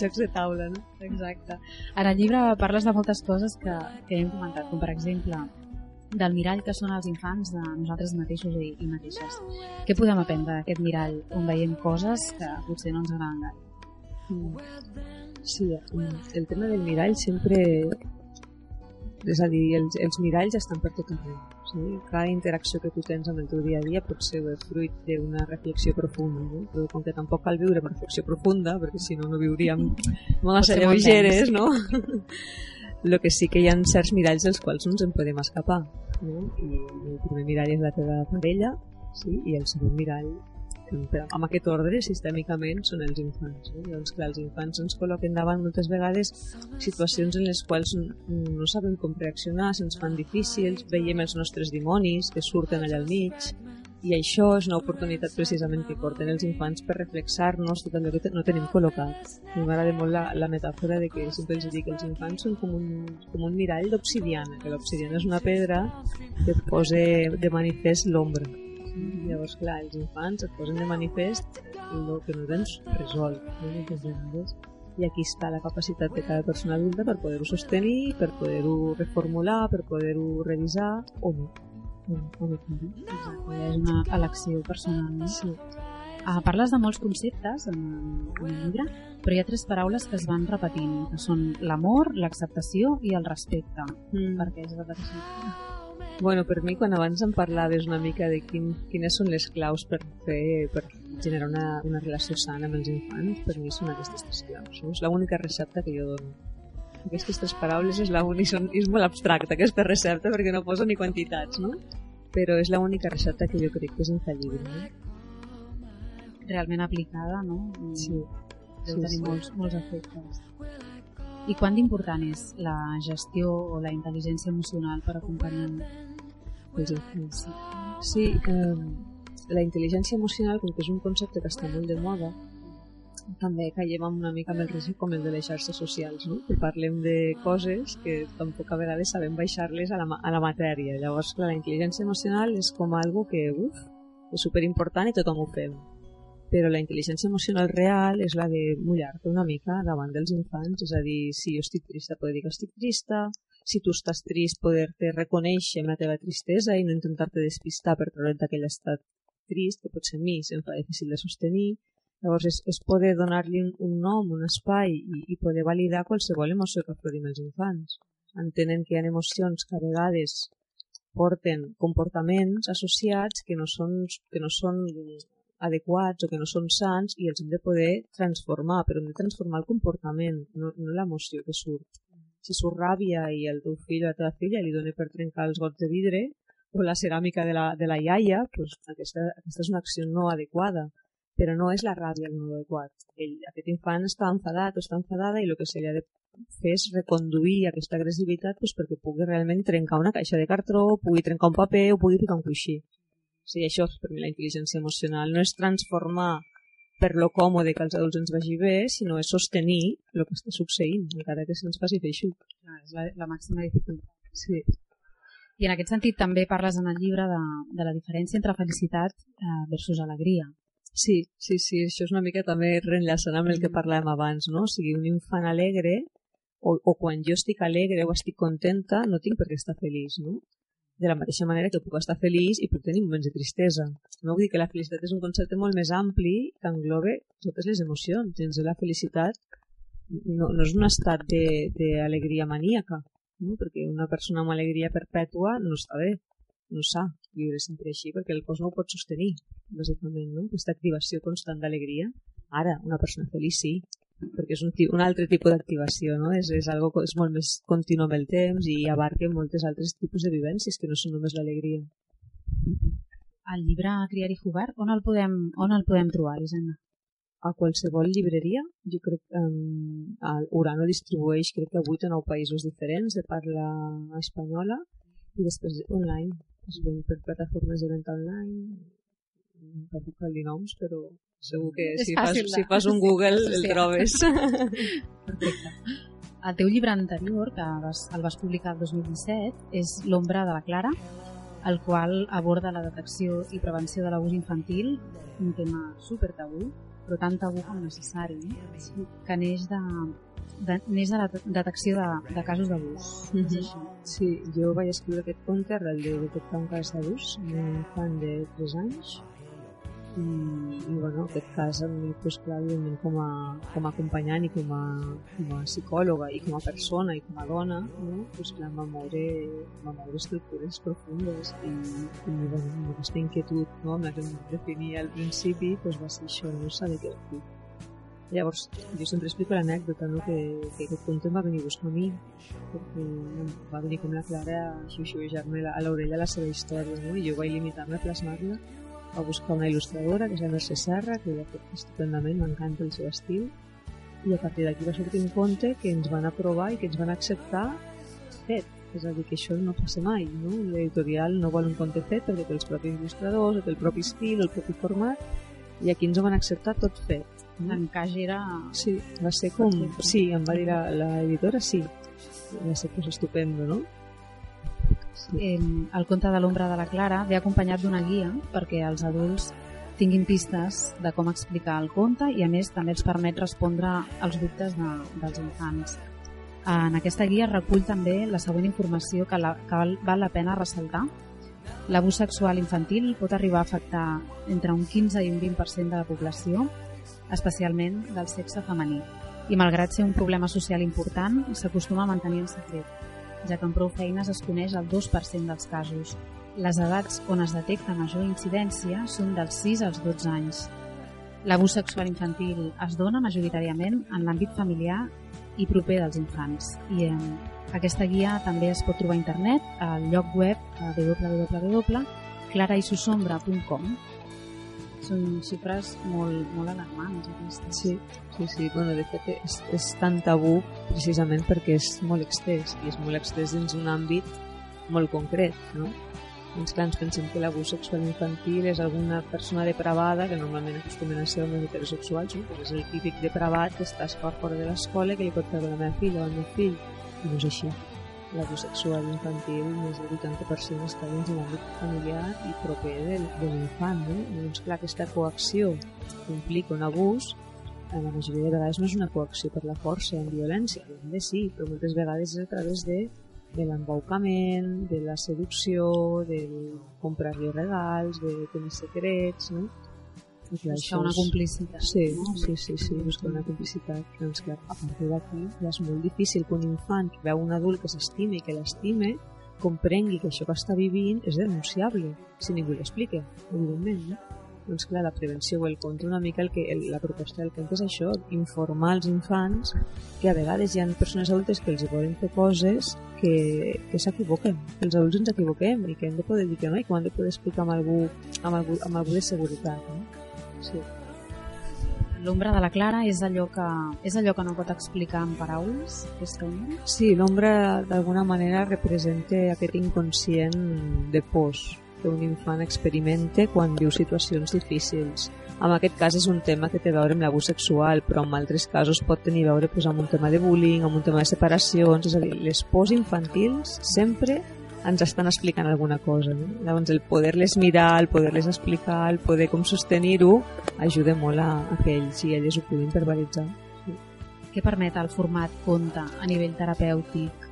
Jocs de taula, no? Exacte. En el llibre parles de moltes coses que, que hem comentat, com per exemple del mirall que són els infants de nosaltres mateixos i, i mateixes. Què podem aprendre d'aquest mirall on veiem coses que potser no ens agraden gaire? Mm. Sí, el tema del mirall sempre és a dir, els, els miralls estan per tot arreu. Sí? Cada interacció que tu tens amb el teu dia a dia pot ser fruit d'una reflexió profunda, no? però com que tampoc cal viure amb reflexió profunda, perquè si no, no viuríem massa lleugeres, no? *laughs* el que sí que hi ha certs miralls dels quals no ens en podem escapar. No? I el primer mirall és la teva parella sí? i el segon mirall però amb aquest ordre sistèmicament són els infants eh? doncs clar, els infants ens col·loquen davant moltes vegades situacions en les quals no sabem com reaccionar se'ns fan difícils, veiem els nostres dimonis que surten allà al mig i això és una oportunitat precisament que porten els infants per reflexar-nos tot allò que no tenim col·locat. I m'agrada molt la, la metàfora de que sempre els dic que els infants són com un, com un mirall d'obsidiana, que l'obsidiana és una pedra que posa de manifest l'ombra Llavors, clar, els infants et posen de manifest el que no tens resolt. No? I aquí està la capacitat de cada persona adulta per poder-ho sostenir, per poder-ho reformular, per poder-ho revisar o no. O no. Exacte, és una elecció personal. No? Sí. Ah, parles de molts conceptes en, en el llibre, però hi ha tres paraules que es van repetint, que són l'amor, l'acceptació i el respecte. Mm. Per què és repetició? Bueno, per mi, quan abans em parlaves una mica de quin, quines són les claus per fer, per generar una, una relació sana amb els infants, per mi són aquestes tres claus. És l'única recepta que jo dono. Aquestes tres paraules és, l'única, és molt abstracta, aquesta recepta, perquè no poso ni quantitats, no? Però és l'única recepta que jo crec que és infal·lible, no? Realment aplicada, no? Sí. Deu sí, tenir sí. molts, molts efectes. I quant d'important és la gestió o la intel·ligència emocional per acompanyar els infants? Sí, eh, la intel·ligència emocional, com que és un concepte que està molt de moda, també caiem una mica amb el risc com el de les xarxes socials, no? que parlem de coses que tampoc a vegades sabem baixar-les a, la, a la matèria. Llavors, clar, la intel·ligència emocional és com algo que uf, és superimportant i tothom ho fem però la intel·ligència emocional real és la de mullar-te una mica davant dels infants, és a dir, si jo estic trista, poder dir que estic trista, si tu estàs trist, poder-te reconèixer amb la teva tristesa i no intentar-te despistar per treure't d'aquell estat trist, que potser a mi se'm fa difícil de sostenir. Llavors és, és poder donar-li un, un nom, un espai i, i poder validar qualsevol emoció que aflorim els infants. Entenen que hi ha emocions que a vegades porten comportaments associats que no són, que no són adequats o que no són sants i els hem de poder transformar, però hem de transformar el comportament, no, no l'emoció que surt. Si surt ràbia i el teu fill o la teva filla li dona per trencar els gots de vidre o la ceràmica de la, de la iaia, doncs aquesta, aquesta és una acció no adequada, però no és la ràbia el no adequat. Ell, aquest infant està enfadat o està enfadada i el que se li ha de fer és reconduir aquesta agressivitat doncs, perquè pugui realment trencar una caixa de cartró, pugui trencar un paper o pugui picar un coixí. O sigui, això per mi la intel·ligència emocional. No és transformar per lo còmode que als adults ens vagi bé, sinó és sostenir el que està succeint, encara que se'ns faci feixuc. Ah, és la, la màxima dificultat. Sí. I en aquest sentit també parles en el llibre de, de la diferència entre felicitat eh, versus alegria. Sí, sí, sí, això és una mica també reenllaçant amb el que parlàvem abans, no? O sigui, un infant alegre, o, o quan jo estic alegre o estic contenta, no tinc per què estar feliç, no? De la mateixa manera que puc estar feliç i puc tenir moments de tristesa. No vull dir que la felicitat és un concepte molt més ampli que englobe totes les emocions. Dins de la felicitat no, no és un estat d'alegria maníaca, no? perquè una persona amb alegria perpètua no està bé, no s'ha viure sempre així, perquè el cos no ho pot sostenir, bàsicament, no? aquesta activació constant d'alegria. Ara, una persona feliç sí, perquè és un, un altre tipus d'activació, no? És, és, algo, és molt més continu amb el temps i abarca moltes altres tipus de vivències que no són només l'alegria. El llibre Criar i Jugar, on el podem, on el podem trobar, Elisenda? A qualsevol llibreria, jo crec que um, Urano distribueix crec que a 8 o 9 països diferents de parla espanyola i després online, es ven per plataformes de venda online, tampoc cal dir noms, però segur que si fas, si fas un Google el sí. trobes. *laughs* Perfecte. El teu llibre anterior, que vas, el vas publicar el 2017, és L'ombra de la Clara, el qual aborda la detecció i prevenció de l'abús infantil, un tema super tabú, però tan tabú com necessari, que neix de, de, neix de la detecció de, de casos d'abús. Mm -hmm. Sí, jo vaig escriure aquest conte arrel de detectar un cas d'abús, un infant de 3 anys, i, i bueno, en aquest cas a mi pues, clar, com, a, com a acompanyant i com a, com a psicòloga i com a persona i com a dona no? pues, clar, va moure, va moure estructures profundes i, i bueno, amb aquesta inquietud no? amb la que em definia al principi pues, va ser això, no saber què dir Llavors, jo sempre explico l'anècdota, no? que, que aquest conte em va venir a buscar a mi, perquè va venir com la Clara a xuixuejar-me a l'orella la seva història, no? i jo vaig limitar-me a plasmar-la va buscar una il·lustradora, que és la Mercè Serra, que ho ha fet estupendament, m'encanta el seu estil, i a partir d'aquí va sortir un conte que ens van aprovar i que ens van acceptar fet. És a dir, que això no passa mai, no? L'editorial no vol un conte fet perquè té els propis il·lustradors, té el propi estil, el propi format, i aquí ens ho van acceptar tot fet. No? L'encaix era... Sí, va ser com... Sí, em va dir l'editora, sí. Va ser pues, estupendo, no? Eh, el conte de l'ombra de la Clara ve acompanyat d'una guia perquè els adults tinguin pistes de com explicar el conte i a més també els permet respondre als dubtes de, dels infants. En aquesta guia recull també la següent informació que, la, que val, val la pena ressaltar. L'abús sexual infantil pot arribar a afectar entre un 15 i un 20% de la població, especialment del sexe femení. I malgrat ser un problema social important, s'acostuma a mantenir en secret ja que amb prou feines es coneix el 2% dels casos. Les edats on es detecta major incidència són dels 6 als 12 anys. L'abús sexual infantil es dona majoritàriament en l'àmbit familiar i proper dels infants. I eh, aquesta guia també es pot trobar a internet al lloc web www.claraisosombra.com són xifres molt, molt alarmants aquestes. Sí, sí, sí. Bueno, de fet és, és tan tabú precisament perquè és molt extès i és molt extès dins un àmbit molt concret, no? Doncs clar, ens pensem que l'abús sexual infantil és alguna persona depravada, que normalment acostumen a ser homes heterosexuals, no? Pues és el típic depravat que està fora de l'escola que li pot treure la meva filla o el meu fill. I no és així l'abús sexual infantil més del 80% està dins de l'àmbit familiar i proper de, de l'infant. No? Doncs clar, aquesta coacció implica un abús en la majoria de vegades no és una coacció per la força en violència, de sí, però moltes vegades és a través de de l'embaucament, de la seducció, del comprar-li regals, de tenir secrets, no? Buscar una complicitat. Sí, no? sí, sí, sí, buscar una complicitat. Doncs clar, a partir d'aquí ja és molt difícil que un infant que veu un adult que s'estime i que l'estime comprengui que això que està vivint és denunciable, si ningú l'explica, evidentment, no? Doncs clar, la prevenció o el conte una mica el que, el, la proposta del conte és això, informar els infants que a vegades hi ha persones adultes que els poden fer coses que, que s'equivoquen, que els adults ens equivoquem i que hem de poder dir que no i que ho han de poder explicar amb algú, amb algú, amb algú de seguretat. No? Sí. L'ombra de la Clara és allò que, és allò que no pot explicar en paraules, aquesta ombra? Sí, l'ombra d'alguna manera representa aquest inconscient de pors que un infant experimente quan viu situacions difícils. En aquest cas és un tema que té a veure amb l'abús sexual, però en altres casos pot tenir a veure pues, amb un tema de bullying, amb un tema de separacions, és a dir, les pors infantils sempre ens estan explicant alguna cosa. No? Llavors el poder-les mirar, el poder-les explicar, el poder com sostenir-ho, ajuda molt a, a que ells i elles ho puguin verbalitzar. Què permet el format conte a nivell terapèutic?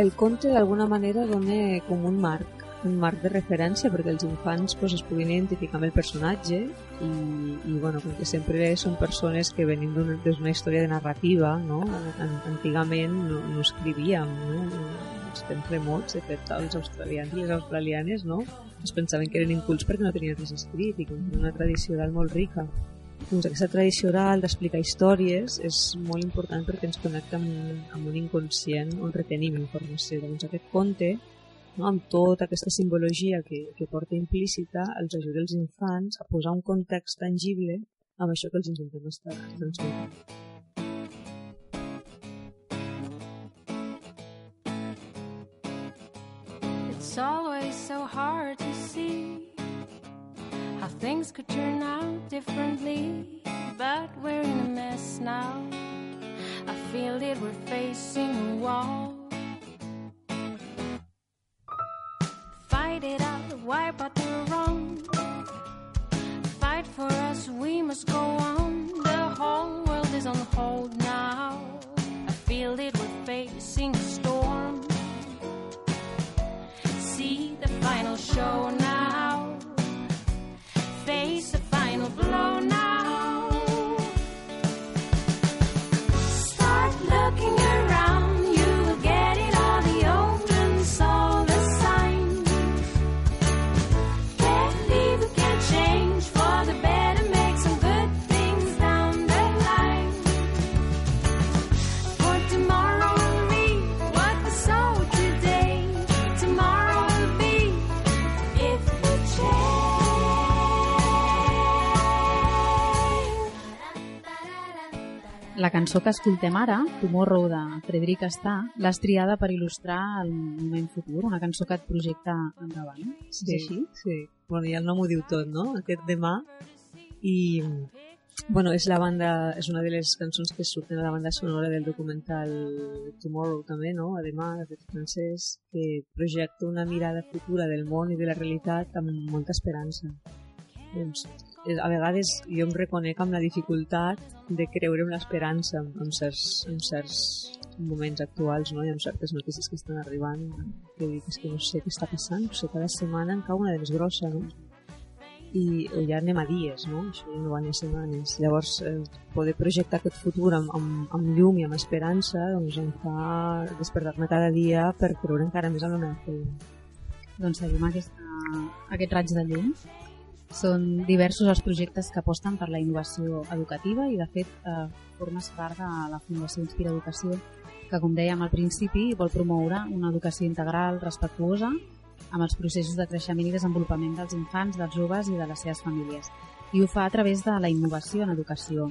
El conte d'alguna manera dona com un marc, un marc de referència perquè els infants pues, es puguin identificar amb el personatge i, i bueno, com que sempre són persones que venim d'una història de narrativa, no? An antigament no, no escrivíem, no? Els temps remots, de fet, els australians i les australianes no? es pensaven que eren incults perquè no tenien res escrit i tenen una tradició oral molt rica. Doncs aquesta tradició oral d'explicar històries és molt important perquè ens connecta amb, amb un inconscient on retenim informació. Doncs aquest conte, no, amb tota aquesta simbologia que, que porta implícita, els ajuda els infants a posar un context tangible amb això que els intentem estar transmetent. It's always so hard to see how things could turn out differently, but we're in a mess now. I feel it, we're facing a wall. Fight it out, wipe out the wrong. Fight for us, we must go on. The whole world is on hold now. I feel it, we're facing a storm show now. Face the final blow now. La cançó que escoltem ara, Tomorrow, de Frederic Està, l'has triada per il·lustrar el moment futur, una cançó que et projecta endavant. Sí, És així? Sí. Bueno, ja el nom ho diu tot, no? Aquest demà. I, bueno, és la banda, és una de les cançons que surten a la banda sonora del documental Tomorrow també, no? A demà, d'aquest francès, que projecta una mirada futura del món i de la realitat amb molta esperança. Doncs, a vegades jo em reconec amb la dificultat de creure en l'esperança en, en, certs, en certs moments actuals no? i amb certes notícies que estan arribant que dic, és que no sé què està passant o sigui, cada setmana en cau una de més grossa no? i o ja anem a dies no? això ja no van a setmanes llavors eh, poder projectar aquest futur amb, amb, amb llum i amb esperança doncs em fa despertar-me cada dia per creure encara més en la meva feina Doncs seguim aquesta, aquest raig de llum. Són diversos els projectes que aposten per la innovació educativa i, de fet, eh, formes part de la Fundació Inspira Educació, que, com dèiem al principi, vol promoure una educació integral respectuosa amb els processos de creixement i desenvolupament dels infants, dels joves i de les seves famílies. I ho fa a través de la innovació en educació.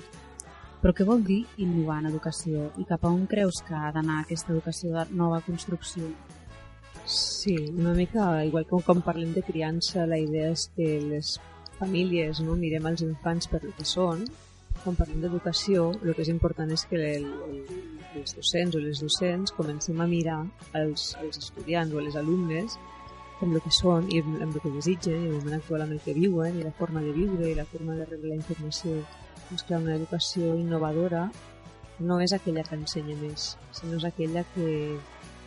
Però què vol dir innovar en educació i cap a on creus que ha d'anar aquesta educació de nova construcció? Sí, una mica, igual que quan parlem de criança, la idea és que les famílies no mirem els infants per el que són. Quan parlem d'educació, el que és important és que el, el, els docents o les docents comencem a mirar els, els estudiants o les alumnes com el que són i amb el que desitgen i el moment actual amb el que viuen i la forma de viure i la forma de rebre la informació. Doncs que una educació innovadora no és aquella que ensenya més, sinó és aquella que,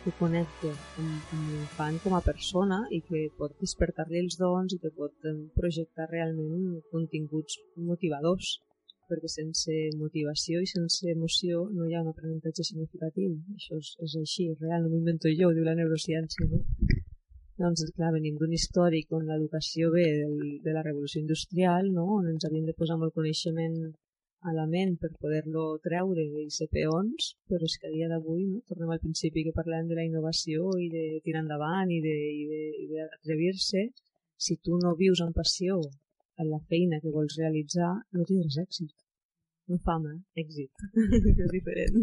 que connecta amb, amb l'infant com a persona i que pot despertar-li els dons i que pot eh, projectar realment continguts motivadors perquè sense motivació i sense emoció no hi ha un aprenentatge significatiu. Això és, és així, és real, no m'ho invento jo, ho diu la neurociència. No? Doncs, clar, venim d'un històric on l'educació ve del, de la revolució industrial, no? on ens havíem de posar molt coneixement a la ment per poder-lo treure i ser peons, però és que a dia d'avui no? tornem al principi que parlem de la innovació i de tirar endavant i d'atrevir-se. Si tu no vius amb passió en la feina que vols realitzar, no tindràs èxit. No fama, èxit. *laughs* és diferent.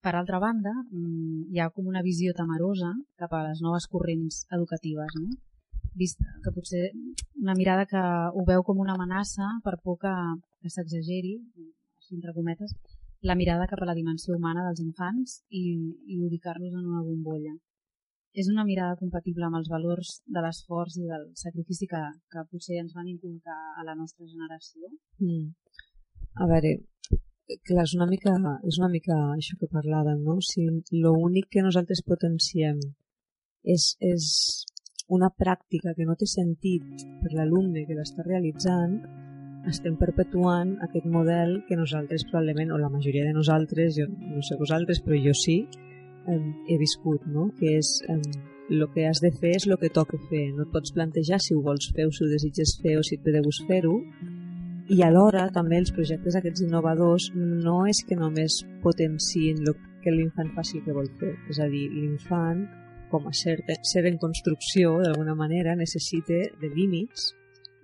Per altra banda, mm, hi ha com una visió temerosa cap a les noves corrents educatives, no? Vist que potser una mirada que ho veu com una amenaça per por que, que s'exageri, entre cometes, la mirada cap a la dimensió humana dels infants i, i ubicar-los en una bombolla és una mirada compatible amb els valors de l'esforç i del sacrifici que, que potser ens van inculcar a la nostra generació? Mm. A veure, clar, és una mica, és una mica això que parlàvem, no? Si l'únic que nosaltres potenciem és, és una pràctica que no té sentit per l'alumne que l'està realitzant, estem perpetuant aquest model que nosaltres probablement, o la majoria de nosaltres, jo no sé vosaltres, però jo sí, eh, he viscut, no? que és eh, el que has de fer és el que toca fer. No et pots plantejar si ho vols fer o si ho desitges fer o si et ve de gust fer-ho. I alhora també els projectes aquests innovadors no és que només potenciïn lo que l'infant faci el que vol fer. És a dir, l'infant, com a ser, ser en construcció, d'alguna manera, necessita de límits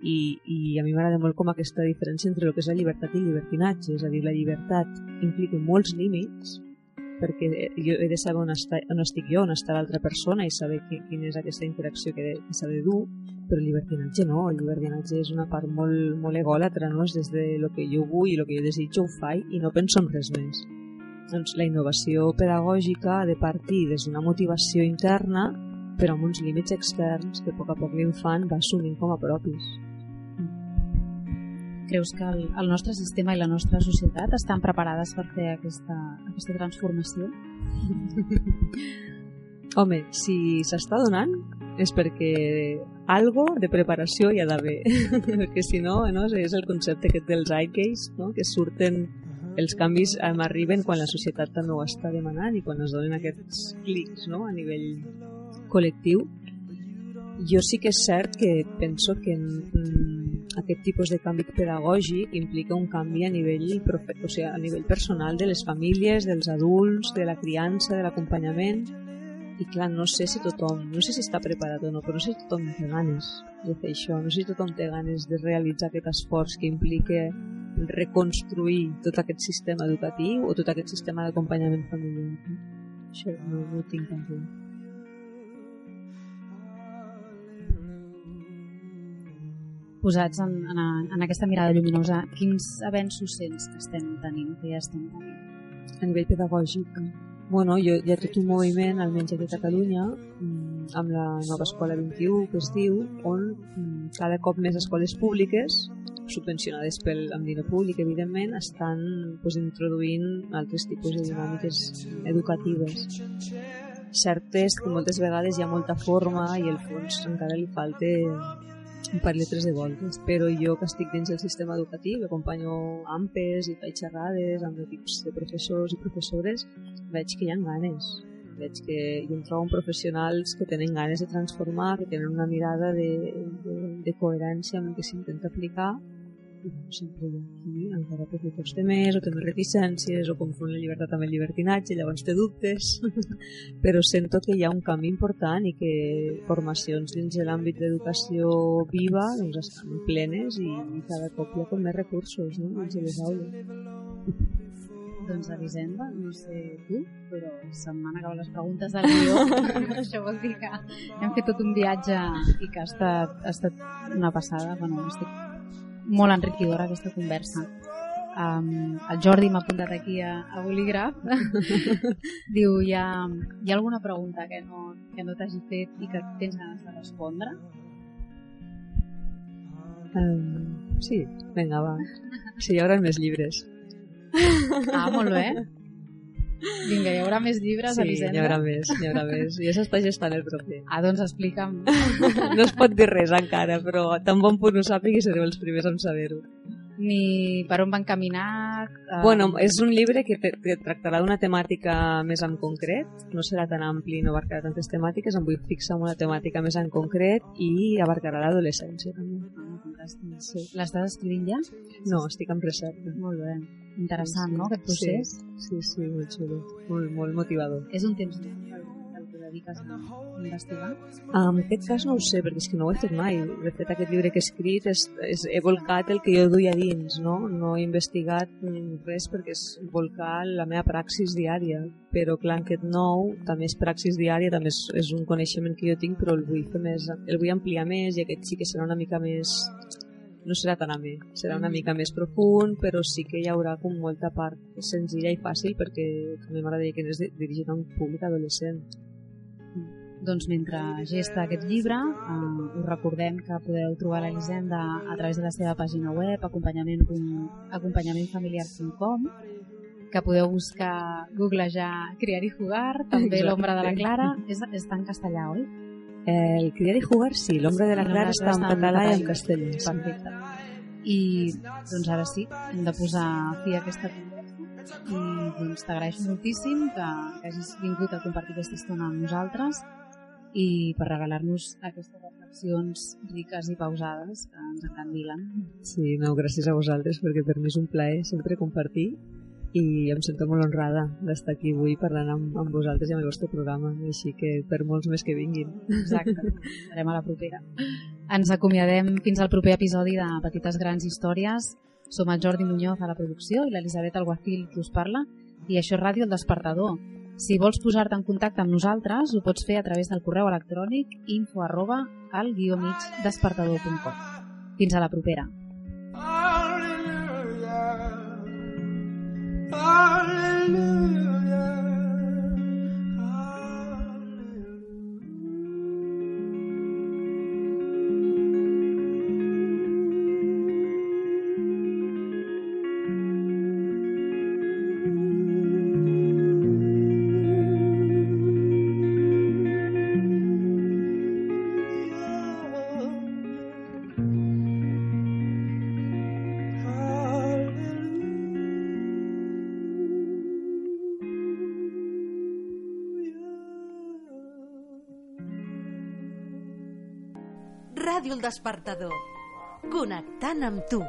i, i a mi m'agrada molt com aquesta diferència entre el que és la llibertat i el llibertinatge. És a dir, la llibertat implica molts límits, perquè jo he de saber on, està, on estic jo, on està l'altra persona i saber qui, quina és aquesta interacció que, que s'ha de dur, però el llibertinatge no, el llibertinatge és una part molt, molt egòlatra, no? és des de lo que jo vull i el que jo desitjo ho faig i no penso en res més. Doncs la innovació pedagògica ha de partir des d'una motivació interna però amb uns límits externs que a poc a poc l'infant va assumint com a propis. Creus que el, el nostre sistema i la nostra societat estan preparades per fer aquesta, aquesta transformació? *laughs* Home, si s'està donant és perquè algo de preparació hi ha d'haver, *laughs* perquè si no, no és el concepte que té els zeitgeist, no? que surten els canvis em arriben quan la societat també ho està demanant i quan es donen aquests clics no? a nivell col·lectiu. Jo sí que és cert que penso que aquest tipus de canvi pedagògic implica un canvi a nivell, o sigui, a nivell personal de les famílies, dels adults, de la criança, de l'acompanyament i clar, no sé si tothom, no sé si està preparat o no, però no sé si tothom té ganes de fer això, no sé si tothom té ganes de realitzar aquest esforç que implica reconstruir tot aquest sistema educatiu o tot aquest sistema d'acompanyament familiar. Això no, no ho tinc tan clar. posats en, en, en aquesta mirada lluminosa, quins avenços sents que estem tenint, que ja estem tenint? A nivell pedagògic, bueno, jo, hi ha tot un moviment, almenys aquí a Catalunya, mm, amb la nova Escola 21, que es diu, on mm, cada cop més escoles públiques, subvencionades pel, amb diner públic, evidentment, estan pues, introduint altres tipus de dinàmiques educatives. Cert és que moltes vegades hi ha molta forma i el fons encara li falta un par de litres de voltes, però jo que estic dins del sistema educatiu, acompanyo AMPES i faig xerrades amb equips de professors i professores, veig que hi ha ganes. Veig que jo em trobo professionals que tenen ganes de transformar, que tenen una mirada de, de, de coherència amb el que s'intenta aplicar i bueno, sempre qui encara perquè costa més o té més reticències o confon la llibertat amb el llibertinatge, llavors té dubtes *laughs* però sento que hi ha un canvi important i que formacions dins de l'àmbit d'educació viva doncs estan plenes i, i cada cop hi ha com més recursos no? dins de les aules *laughs* doncs Elisenda, no sé tu, però se'm van acabar les preguntes del guió. *laughs* Això vol dir que hem fet tot un viatge i que ha estat, ha estat una passada. Bueno, estic molt enriquidora aquesta conversa. Um, el Jordi m'ha apuntat aquí a, a bolígraf. *laughs* Diu, hi ha, hi ha alguna pregunta que no, que no t'hagi fet i que tens ganes de respondre? Um, sí, vinga, va. Sí, hi haurà més llibres. Ah, molt bé. Vinga, hi haurà més llibres, Sí, Elisenda? n'hi haurà més, n'hi haurà més. I això està gestant el proper. Ah, doncs explica'm. *laughs* No es pot dir res encara, però tan bon punt ho sàpiga i sereu els primers en saber-ho. Ni per on va encaminat... Eh, Bueno, és un llibre que, te, que tractarà d'una temàtica més en concret, no serà tan ampli, no abarcarà tantes temàtiques, em vull fixar en una temàtica més en concret i abarcarà l'adolescència també. Ah. Sí. L'estàs escrivint ja? No, estic en recerca. Molt bé. Interessant, no, aquest procés? Sí, sí, sí molt xulo, molt, molt motivador. És un temps dediques a investigar? En aquest cas no ho sé, perquè és que no ho he fet mai. De fet, aquest llibre que he escrit és, és, he volcat el que jo duia dins, no? No he investigat res perquè és volcar la meva praxis diària. Però, clar, aquest nou també és praxis diària, també és, és un coneixement que jo tinc, però el vull fer més, el vull ampliar més i aquest sí que serà una mica més no serà tan amè, serà una mica més profund, però sí que hi haurà com molta part senzilla i fàcil perquè també m'agradaria que anés dirigit a un públic adolescent. Doncs mentre gesta aquest llibre, eh, us recordem que podeu trobar l'Elisenda a través de la seva pàgina web acompanyament, acompanyamenfamiliar.com que podeu buscar, googlejar Criar i Jugar, també l'ombra de la Clara, és, està en castellà, oi? El criar i jugar, sí, l'ombra de la Clara està en català i en castellà. sí. Perfecte. I doncs ara sí, hem de posar fi a aquesta i doncs t'agraeixo moltíssim que, que hagis vingut a compartir aquesta estona amb nosaltres i per regalar-nos aquestes reflexions riques i pausades que ens encandilen. Sí, no, gràcies a vosaltres perquè per mi és un plaer sempre compartir i em sento molt honrada d'estar aquí avui parlant amb, amb vosaltres i amb el vostre programa, així que per molts més que vinguin. Exacte, estarem a la propera. Ens acomiadem fins al proper episodi de Petites Grans Històries. Som el Jordi Muñoz a la producció i l'Elisabet Alguacil qui us parla i això és Ràdio El Despertador. Si vols posar-te en contacte amb nosaltres, ho pots fer a través del correu electrònic info arroba al guió mig despertador.com. Fins a la propera. Ràdio El Despertador. Connectant amb tu.